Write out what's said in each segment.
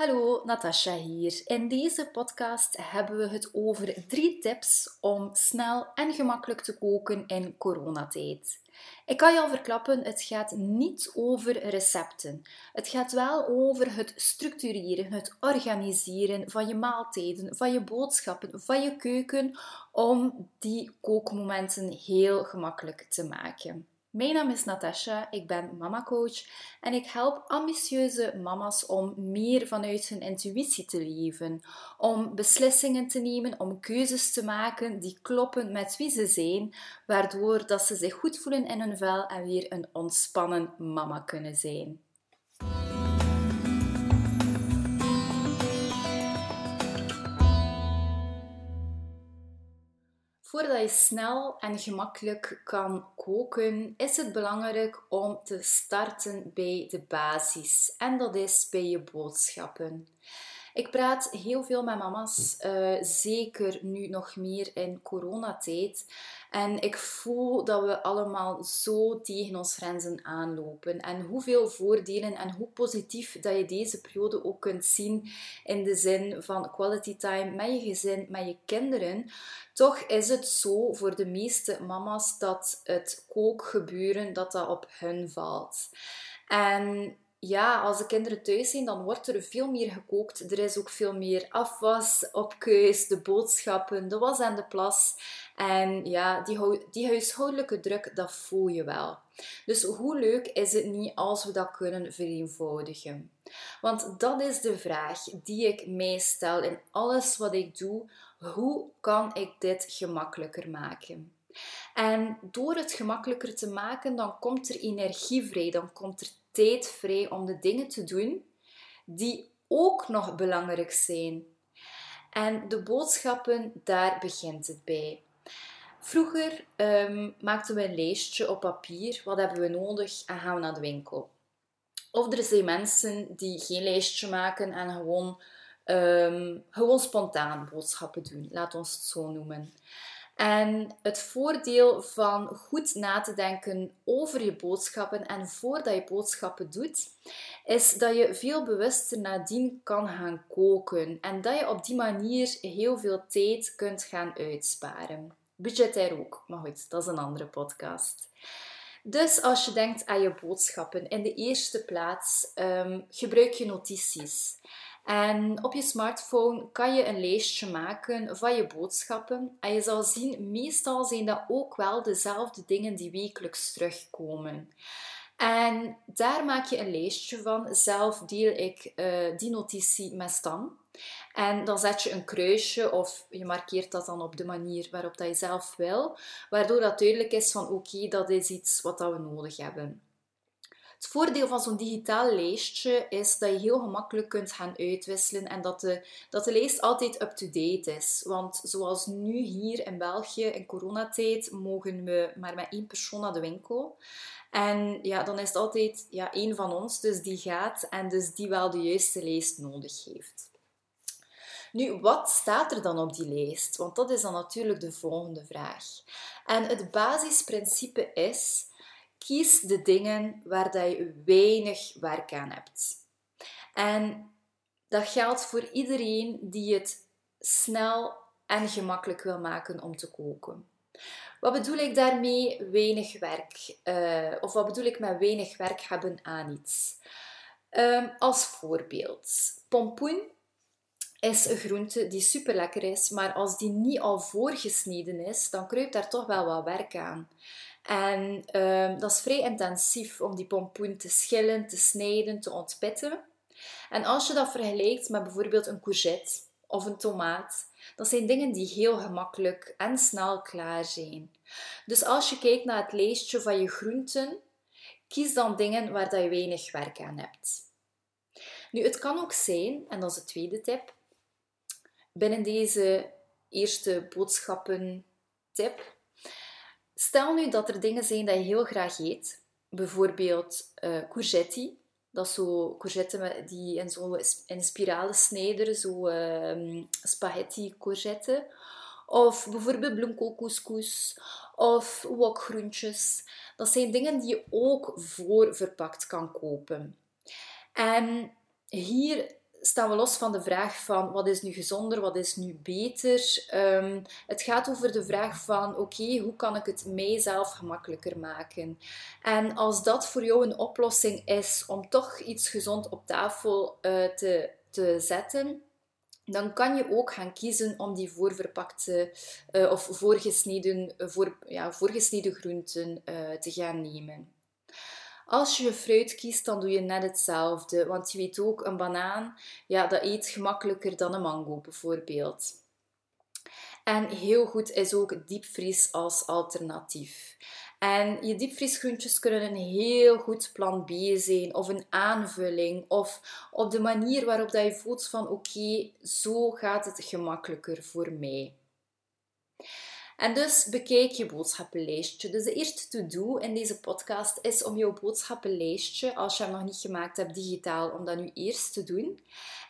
Hallo, Natasha hier. In deze podcast hebben we het over drie tips om snel en gemakkelijk te koken in coronatijd. Ik kan je al verklappen, het gaat niet over recepten. Het gaat wel over het structureren, het organiseren van je maaltijden, van je boodschappen, van je keuken, om die kookmomenten heel gemakkelijk te maken. Mijn naam is Natasha, ik ben mamacoach en ik help ambitieuze mama's om meer vanuit hun intuïtie te leven, om beslissingen te nemen, om keuzes te maken die kloppen met wie ze zijn, waardoor dat ze zich goed voelen in hun vel en weer een ontspannen mama kunnen zijn. Voordat je snel en gemakkelijk kan koken, is het belangrijk om te starten bij de basis. En dat is bij je boodschappen. Ik praat heel veel met mama's, uh, zeker nu nog meer in coronatijd. En ik voel dat we allemaal zo tegen ons grenzen aanlopen. En hoeveel voordelen en hoe positief dat je deze periode ook kunt zien in de zin van quality time met je gezin, met je kinderen. Toch is het zo voor de meeste mama's dat het kookgebeuren dat dat op hun valt. En ja, als de kinderen thuis zijn, dan wordt er veel meer gekookt. Er is ook veel meer afwas op keus, de boodschappen, de was en de plas. En ja, die, die huishoudelijke druk, dat voel je wel. Dus hoe leuk is het niet als we dat kunnen vereenvoudigen? Want dat is de vraag die ik mij stel in alles wat ik doe. Hoe kan ik dit gemakkelijker maken? En door het gemakkelijker te maken, dan komt er energie vrij, dan komt er tijd vrij om de dingen te doen die ook nog belangrijk zijn. En de boodschappen, daar begint het bij. Vroeger um, maakten we een lijstje op papier. Wat hebben we nodig? En gaan we naar de winkel. Of er zijn mensen die geen lijstje maken en gewoon, um, gewoon spontaan boodschappen doen. Laat ons het zo noemen. En het voordeel van goed na te denken over je boodschappen en voordat je boodschappen doet, is dat je veel bewuster nadien kan gaan koken en dat je op die manier heel veel tijd kunt gaan uitsparen. Budgetair ook, maar goed, dat is een andere podcast. Dus als je denkt aan je boodschappen, in de eerste plaats um, gebruik je notities. En op je smartphone kan je een lijstje maken van je boodschappen. En je zal zien, meestal zijn dat ook wel dezelfde dingen die wekelijks terugkomen. En daar maak je een lijstje van. Zelf deel ik uh, die notitie met Stan. En dan zet je een kruisje of je markeert dat dan op de manier waarop dat je zelf wil. Waardoor dat duidelijk is van oké, dat is iets wat we nodig hebben. Het voordeel van zo'n digitaal lijstje is dat je heel gemakkelijk kunt gaan uitwisselen en dat de, dat de lijst altijd up-to-date is. Want zoals nu hier in België in coronatijd mogen we maar met één persoon naar de winkel. En ja, dan is het altijd ja, één van ons, dus die gaat en dus die wel de juiste lijst nodig heeft. Nu, wat staat er dan op die lijst? Want dat is dan natuurlijk de volgende vraag. En het basisprincipe is Kies de dingen waar dat je weinig werk aan hebt. En dat geldt voor iedereen die het snel en gemakkelijk wil maken om te koken. Wat bedoel ik daarmee weinig werk? Uh, of wat bedoel ik met weinig werk hebben aan iets? Um, als voorbeeld, pompoen is een groente die super lekker is, maar als die niet al voorgesneden is, dan kruipt daar toch wel wat werk aan. En um, dat is vrij intensief om die pompoen te schillen, te snijden, te ontpitten. En als je dat vergelijkt met bijvoorbeeld een courgette of een tomaat, dat zijn dingen die heel gemakkelijk en snel klaar zijn. Dus als je kijkt naar het lijstje van je groenten, kies dan dingen waar dat je weinig werk aan hebt. Nu, het kan ook zijn, en dat is de tweede tip, binnen deze eerste boodschappen tip, Stel nu dat er dingen zijn dat je heel graag eet. Bijvoorbeeld uh, courgette. Dat zo courgette die in zo'n in spiralen snijden, zo uh, spaghetti courgette. Of bijvoorbeeld bloemkoolcouscous of wokgroentjes. Dat zijn dingen die je ook voorverpakt kan kopen. En hier staan we los van de vraag van wat is nu gezonder, wat is nu beter. Um, het gaat over de vraag van oké, hoe kan ik het mijzelf gemakkelijker maken? En als dat voor jou een oplossing is om toch iets gezond op tafel uh, te, te zetten, dan kan je ook gaan kiezen om die voorverpakte uh, of voorgesneden, voor, ja, voorgesneden groenten uh, te gaan nemen. Als je fruit kiest, dan doe je net hetzelfde. Want je weet ook, een banaan, ja, dat eet gemakkelijker dan een mango bijvoorbeeld. En heel goed is ook diepvries als alternatief. En je diepvriesgroentjes kunnen een heel goed plan B zijn, of een aanvulling, of op de manier waarop dat je voelt van oké, zo gaat het gemakkelijker voor mij. En dus bekijk je boodschappenlijstje. Dus de eerste to-do in deze podcast is om jouw boodschappenlijstje, als je hem nog niet gemaakt hebt digitaal, om dat nu eerst te doen.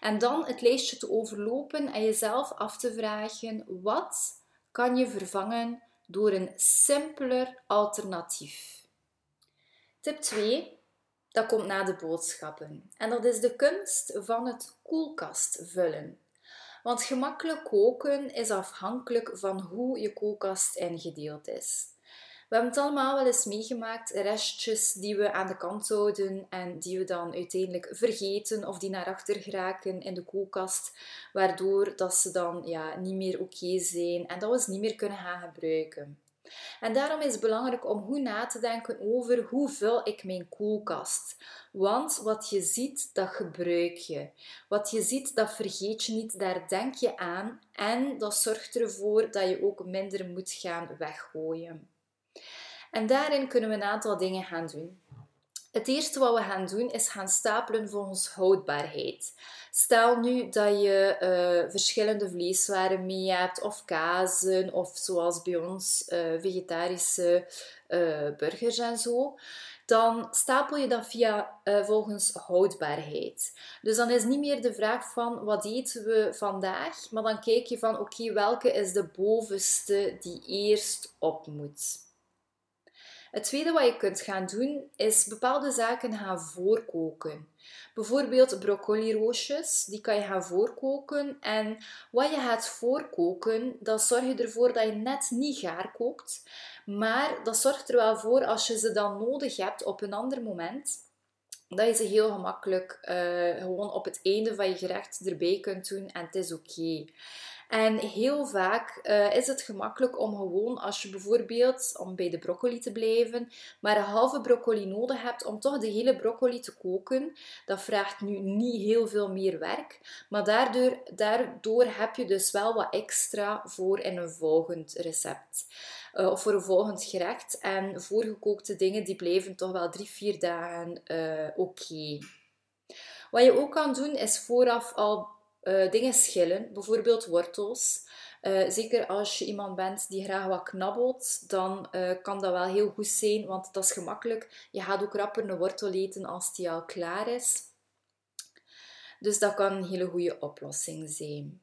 En dan het lijstje te overlopen en jezelf af te vragen, wat kan je vervangen door een simpeler alternatief? Tip 2, dat komt na de boodschappen. En dat is de kunst van het koelkast vullen. Want gemakkelijk koken is afhankelijk van hoe je koelkast ingedeeld is. We hebben het allemaal wel eens meegemaakt, restjes die we aan de kant houden en die we dan uiteindelijk vergeten of die naar achter geraken in de koelkast, waardoor dat ze dan ja, niet meer oké zijn en dat we ze niet meer kunnen gaan gebruiken. En daarom is het belangrijk om goed na te denken over hoe vul ik mijn koelkast. Want wat je ziet, dat gebruik je. Wat je ziet, dat vergeet je niet, daar denk je aan. En dat zorgt ervoor dat je ook minder moet gaan weggooien. En daarin kunnen we een aantal dingen gaan doen. Het eerste wat we gaan doen is gaan stapelen volgens houdbaarheid. Stel nu dat je uh, verschillende vleeswaren mee hebt, of kazen, of zoals bij ons uh, vegetarische uh, burgers en zo. Dan stapel je dat via volgens houdbaarheid. Dus dan is niet meer de vraag van wat eten we vandaag, maar dan kijk je van oké, welke is de bovenste die eerst op moet. Het tweede wat je kunt gaan doen, is bepaalde zaken gaan voorkoken. Bijvoorbeeld broccoli-roosjes, die kan je gaan voorkoken. En wat je gaat voorkoken, dat zorg je ervoor dat je net niet gaar kookt. Maar dat zorgt er wel voor, als je ze dan nodig hebt op een ander moment, dat je ze heel gemakkelijk uh, gewoon op het einde van je gerecht erbij kunt doen en het is oké. En heel vaak uh, is het gemakkelijk om gewoon, als je bijvoorbeeld, om bij de broccoli te blijven, maar een halve broccoli nodig hebt om toch de hele broccoli te koken. Dat vraagt nu niet heel veel meer werk, maar daardoor, daardoor heb je dus wel wat extra voor in een volgend recept. Uh, of voor een volgend gerecht. En voorgekookte dingen die blijven toch wel drie, vier dagen uh, oké. Wat je ook kan doen is vooraf al uh, dingen schillen, bijvoorbeeld wortels. Uh, zeker als je iemand bent die graag wat knabbelt, dan uh, kan dat wel heel goed zijn, want dat is gemakkelijk. Je gaat ook rapper een wortel eten als die al klaar is. Dus dat kan een hele goede oplossing zijn.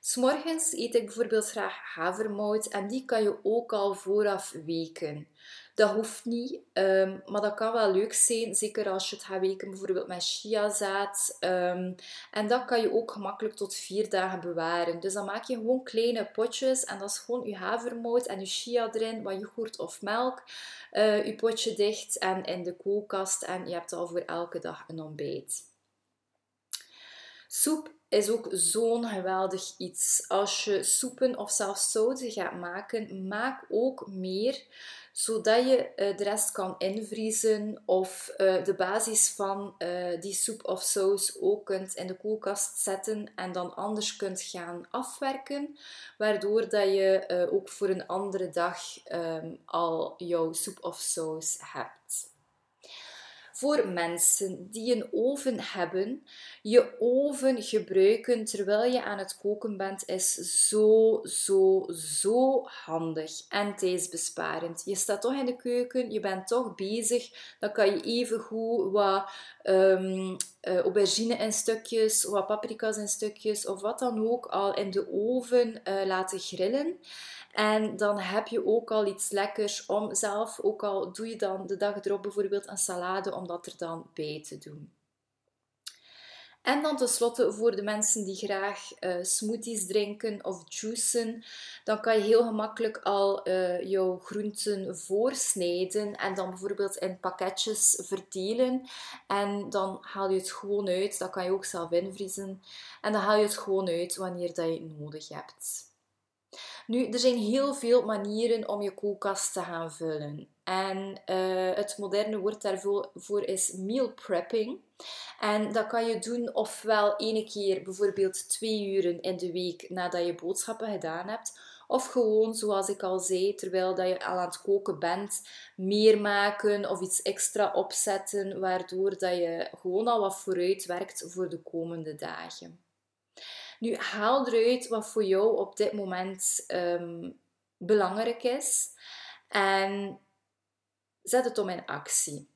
S'morgens eet ik bijvoorbeeld graag havermout en die kan je ook al vooraf weken. Dat hoeft niet, um, maar dat kan wel leuk zijn, zeker als je het gaat weken bijvoorbeeld met chiazaad. Um, en dat kan je ook gemakkelijk tot vier dagen bewaren. Dus dan maak je gewoon kleine potjes en dat is gewoon je havermout en je chia erin, wat yoghurt of melk. Uh, je potje dicht en in de koelkast en je hebt al voor elke dag een ontbijt. Soep is ook zo'n geweldig iets. Als je soepen of zelfs zouten gaat maken, maak ook meer zodat je eh, de rest kan invriezen of eh, de basis van eh, die soep of saus ook kunt in de koelkast zetten en dan anders kunt gaan afwerken, waardoor dat je ook voor een andere dag ehm, al jouw soep of saus hebt voor mensen die een oven hebben. Je oven gebruiken terwijl je aan het koken bent is zo, zo, zo handig en tijdsbesparend. Je staat toch in de keuken, je bent toch bezig, dan kan je even goed wat um, uh, aubergine in stukjes, wat paprika's in stukjes of wat dan ook al in de oven uh, laten grillen. En dan heb je ook al iets lekkers om zelf, ook al doe je dan de dag erop bijvoorbeeld een salade, om dat er dan bij te doen. En dan tenslotte voor de mensen die graag uh, smoothies drinken of juicen, dan kan je heel gemakkelijk al uh, jouw groenten voorsnijden en dan bijvoorbeeld in pakketjes verdelen. En dan haal je het gewoon uit. Dat kan je ook zelf invriezen. En dan haal je het gewoon uit wanneer dat je het nodig hebt. Nu, er zijn heel veel manieren om je koelkast te gaan vullen. En uh, het moderne woord daarvoor is meal prepping. En dat kan je doen ofwel ene keer, bijvoorbeeld twee uren in de week nadat je boodschappen gedaan hebt. Of gewoon, zoals ik al zei, terwijl dat je al aan het koken bent, meer maken of iets extra opzetten, waardoor dat je gewoon al wat vooruit werkt voor de komende dagen. Nu, haal eruit wat voor jou op dit moment um, belangrijk is en zet het om in actie.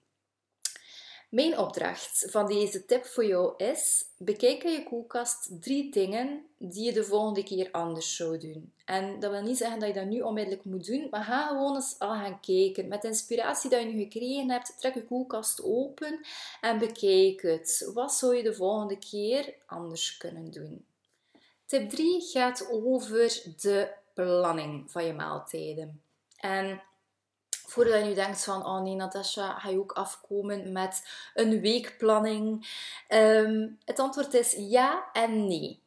Mijn opdracht van deze tip voor jou is: bekijk in je koelkast drie dingen die je de volgende keer anders zou doen. En dat wil niet zeggen dat je dat nu onmiddellijk moet doen, maar ga gewoon eens al gaan kijken. Met de inspiratie dat je nu gekregen hebt, trek je koelkast open en bekijk het. Wat zou je de volgende keer anders kunnen doen? Tip 3 gaat over de planning van je maaltijden. En voordat je nu denkt van, oh nee Natasha, ga je ook afkomen met een weekplanning? Um, het antwoord is ja en nee.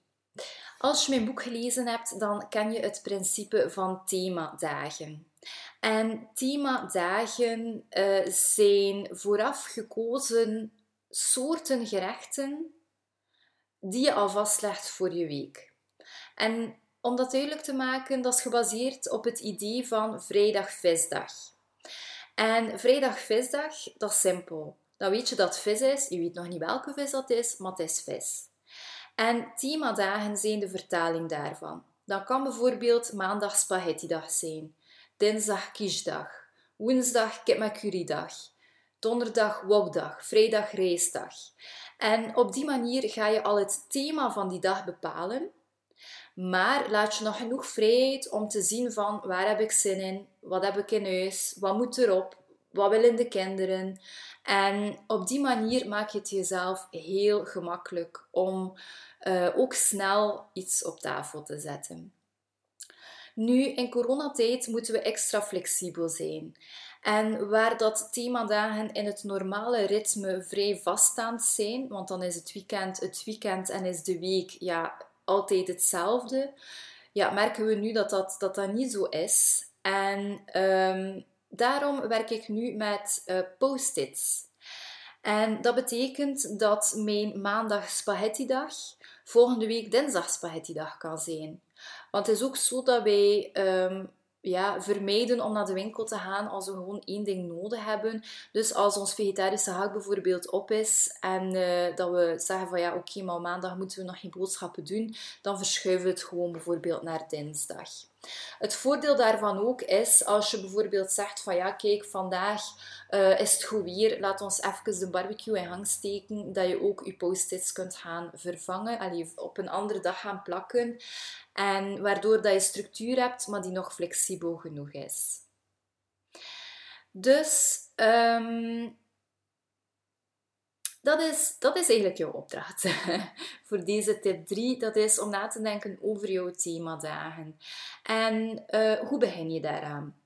Als je mijn boek gelezen hebt, dan ken je het principe van themadagen. En themadagen uh, zijn vooraf gekozen soorten gerechten die je al vastlegt voor je week. En om dat duidelijk te maken, dat is gebaseerd op het idee van vrijdag visdag. En vrijdag visdag, dat is simpel. Dan weet je dat vis is, je weet nog niet welke vis dat is, maar het is vis. En themadagen zijn de vertaling daarvan. Dan kan bijvoorbeeld maandag spaghettidag zijn, dinsdag kiesdag, woensdag kip donderdag wokdag, vrijdag reisdag. En op die manier ga je al het thema van die dag bepalen maar laat je nog genoeg vrijheid om te zien van waar heb ik zin in, wat heb ik in huis, wat moet erop, wat willen de kinderen. En op die manier maak je het jezelf heel gemakkelijk om uh, ook snel iets op tafel te zetten. Nu, in coronatijd moeten we extra flexibel zijn. En waar dat themadagen in het normale ritme vrij vaststaand zijn, want dan is het weekend het weekend en is de week ja, altijd hetzelfde, ja, merken we nu dat dat, dat, dat niet zo is. En um, daarom werk ik nu met uh, post-its. En dat betekent dat mijn maandag spaghettidag volgende week dinsdag spaghettidag kan zijn. Want het is ook zo dat wij um, ja, vermijden om naar de winkel te gaan als we gewoon één ding nodig hebben. Dus als ons vegetarische hak bijvoorbeeld op is en uh, dat we zeggen van ja, oké, maar maandag moeten we nog geen boodschappen doen, dan verschuiven we het gewoon bijvoorbeeld naar dinsdag. Het voordeel daarvan ook is als je bijvoorbeeld zegt van ja, kijk, vandaag uh, is het goed weer, laat ons even de barbecue in gang steken, dat je ook je post-its kunt gaan vervangen, allee, op een andere dag gaan plakken. En waardoor dat je structuur hebt, maar die nog flexibel genoeg is. Dus um, dat, is, dat is eigenlijk jouw opdracht voor deze tip 3. Dat is om na te denken over jouw themadagen. En uh, hoe begin je daaraan?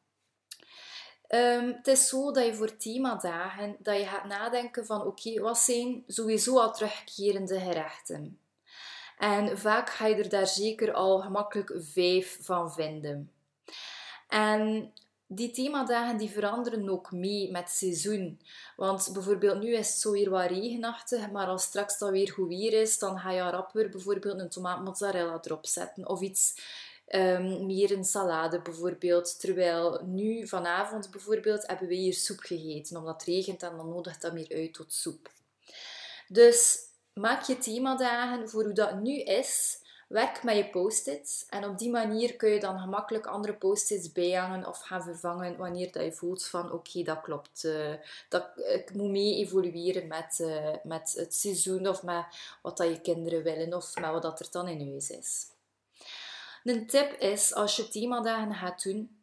Um, het is zo dat je voor themadagen dat je gaat nadenken van oké, wat zijn sowieso al terugkerende gerechten? En vaak ga je er daar zeker al gemakkelijk vijf van vinden. En die themadagen die veranderen ook mee met seizoen. Want bijvoorbeeld nu is het zo weer wat regenachtig, maar als straks dan weer goed weer is, dan ga je rapper bijvoorbeeld een tomaat mozzarella erop zetten. Of iets um, meer een salade bijvoorbeeld. Terwijl nu vanavond bijvoorbeeld hebben we hier soep gegeten. Omdat het regent en dan nodigt dat meer uit tot soep. Dus maak je themadagen voor hoe dat nu is. Werk met je post-its en op die manier kun je dan gemakkelijk andere post-its bijhangen of gaan vervangen wanneer dat je voelt van oké, dat klopt. Uh, dat, ik moet mee evolueren met, uh, met het seizoen of met wat dat je kinderen willen of met wat dat er dan in huis is. Een tip is, als je themadagen gaat doen,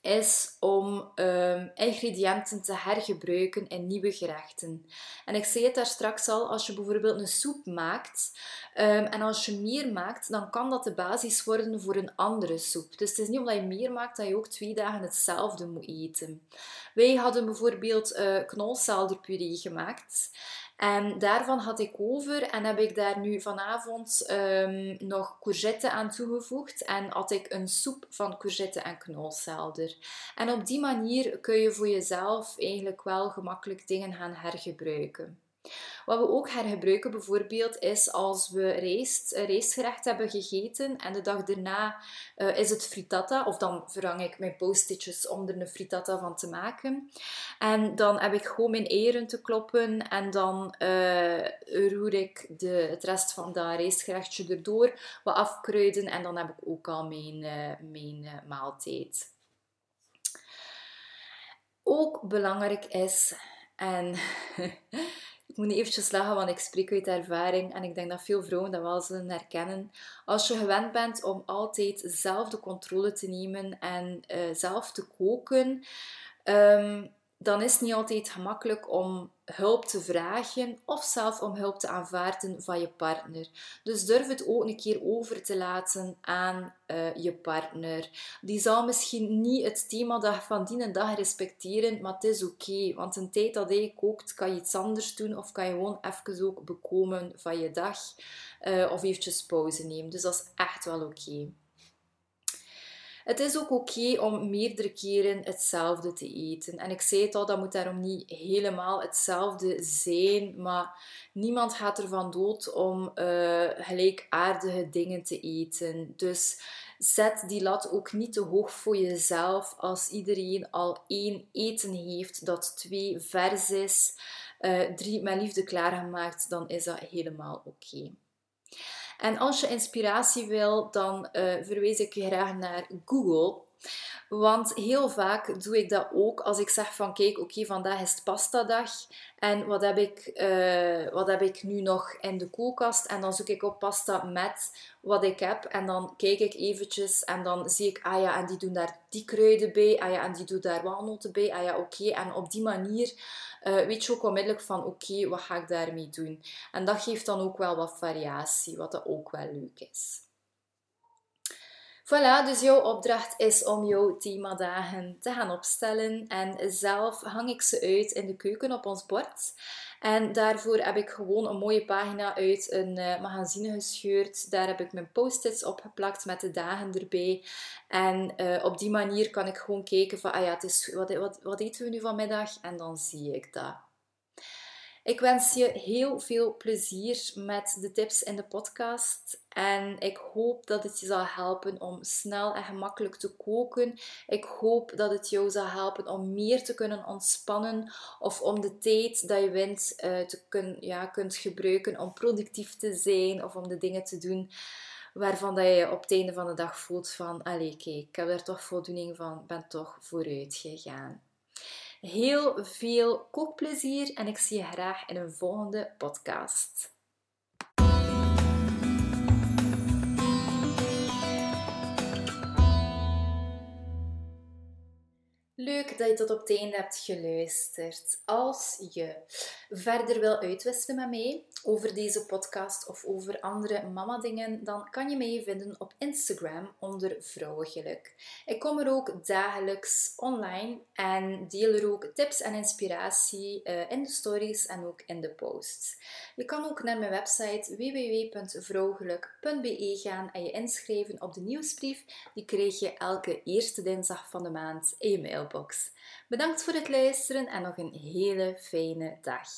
is om um, ingrediënten te hergebruiken in nieuwe gerechten. En ik zei het daar straks al, als je bijvoorbeeld een soep maakt um, en als je meer maakt, dan kan dat de basis worden voor een andere soep. Dus het is niet omdat je meer maakt dat je ook twee dagen hetzelfde moet eten. Wij hadden bijvoorbeeld uh, gemaakt. En daarvan had ik over en heb ik daar nu vanavond um, nog courgette aan toegevoegd. En had ik een soep van courgette en knolselder. En op die manier kun je voor jezelf eigenlijk wel gemakkelijk dingen gaan hergebruiken. Wat we ook hergebruiken bijvoorbeeld is als we rijst, een rijstgerecht hebben gegeten en de dag daarna uh, is het frittata, of dan vervang ik mijn post-itjes om er een frittata van te maken. En dan heb ik gewoon mijn eieren te kloppen en dan uh, roer ik de, het rest van dat rijstgerechtje erdoor, wat afkruiden en dan heb ik ook al mijn, mijn maaltijd. Ook belangrijk is, en Ik moet niet eventjes lachen, want ik spreek uit ervaring en ik denk dat veel vrouwen dat wel zullen herkennen. Als je gewend bent om altijd zelf de controle te nemen en uh, zelf te koken, um, dan is het niet altijd gemakkelijk om hulp te vragen of zelf om hulp te aanvaarden van je partner. Dus durf het ook een keer over te laten aan uh, je partner. Die zal misschien niet het thema van die dag respecteren, maar het is oké. want een tijd dat hij kookt, kan je iets anders doen of kan je gewoon even ook bekomen van je dag uh, of eventjes pauze nemen. Dus dat is echt wel oké. Het is ook oké om meerdere keren hetzelfde te eten. En ik zei het al, dat moet daarom niet helemaal hetzelfde zijn. Maar niemand gaat ervan dood om uh, gelijkaardige dingen te eten. Dus zet die lat ook niet te hoog voor jezelf. Als iedereen al één eten heeft dat twee vers is, uh, drie met liefde klaargemaakt, dan is dat helemaal oké. En als je inspiratie wil, dan uh, verwijs ik je graag naar Google. Want heel vaak doe ik dat ook als ik zeg van kijk, oké, vandaag is het pasta dag. En wat heb, ik, uh, wat heb ik nu nog in de koelkast? En dan zoek ik op pasta met wat ik heb. En dan kijk ik eventjes en dan zie ik, ah ja, en die doen daar die kruiden bij. Ah ja, en die doen daar walnoten bij. Ah ja, oké. En op die manier uh, weet je ook onmiddellijk van, oké, wat ga ik daarmee doen? En dat geeft dan ook wel wat variatie, wat ook wel leuk is. Voilà, dus jouw opdracht is om jouw themadagen te gaan opstellen. En zelf hang ik ze uit in de keuken op ons bord. En daarvoor heb ik gewoon een mooie pagina uit een uh, magazine gescheurd. Daar heb ik mijn post-its opgeplakt met de dagen erbij. En uh, op die manier kan ik gewoon kijken van, ah ja, het is, wat, wat, wat eten we nu vanmiddag? En dan zie ik dat. Ik wens je heel veel plezier met de tips in de podcast. En ik hoop dat het je zal helpen om snel en gemakkelijk te koken. Ik hoop dat het jou zal helpen om meer te kunnen ontspannen. Of om de tijd dat je wint uh, te kun, ja, kunt gebruiken om productief te zijn. Of om de dingen te doen waarvan dat je op het einde van de dag voelt van... Allee, kijk, ik heb er toch voldoening van. ben toch vooruit gegaan. Heel veel kookplezier en ik zie je graag in een volgende podcast. Leuk dat je tot op het einde hebt geluisterd. Als je verder wil uitwisselen met mij over deze podcast of over andere mama-dingen, dan kan je mij vinden op Instagram onder Vrouwengeluk. Ik kom er ook dagelijks online en deel er ook tips en inspiratie uh, in de stories en ook in de posts. Je kan ook naar mijn website www.vrouwengeluk.be gaan en je inschrijven op de nieuwsbrief. Die krijg je elke eerste dinsdag van de maand in je mailbox. Bedankt voor het luisteren en nog een hele fijne dag.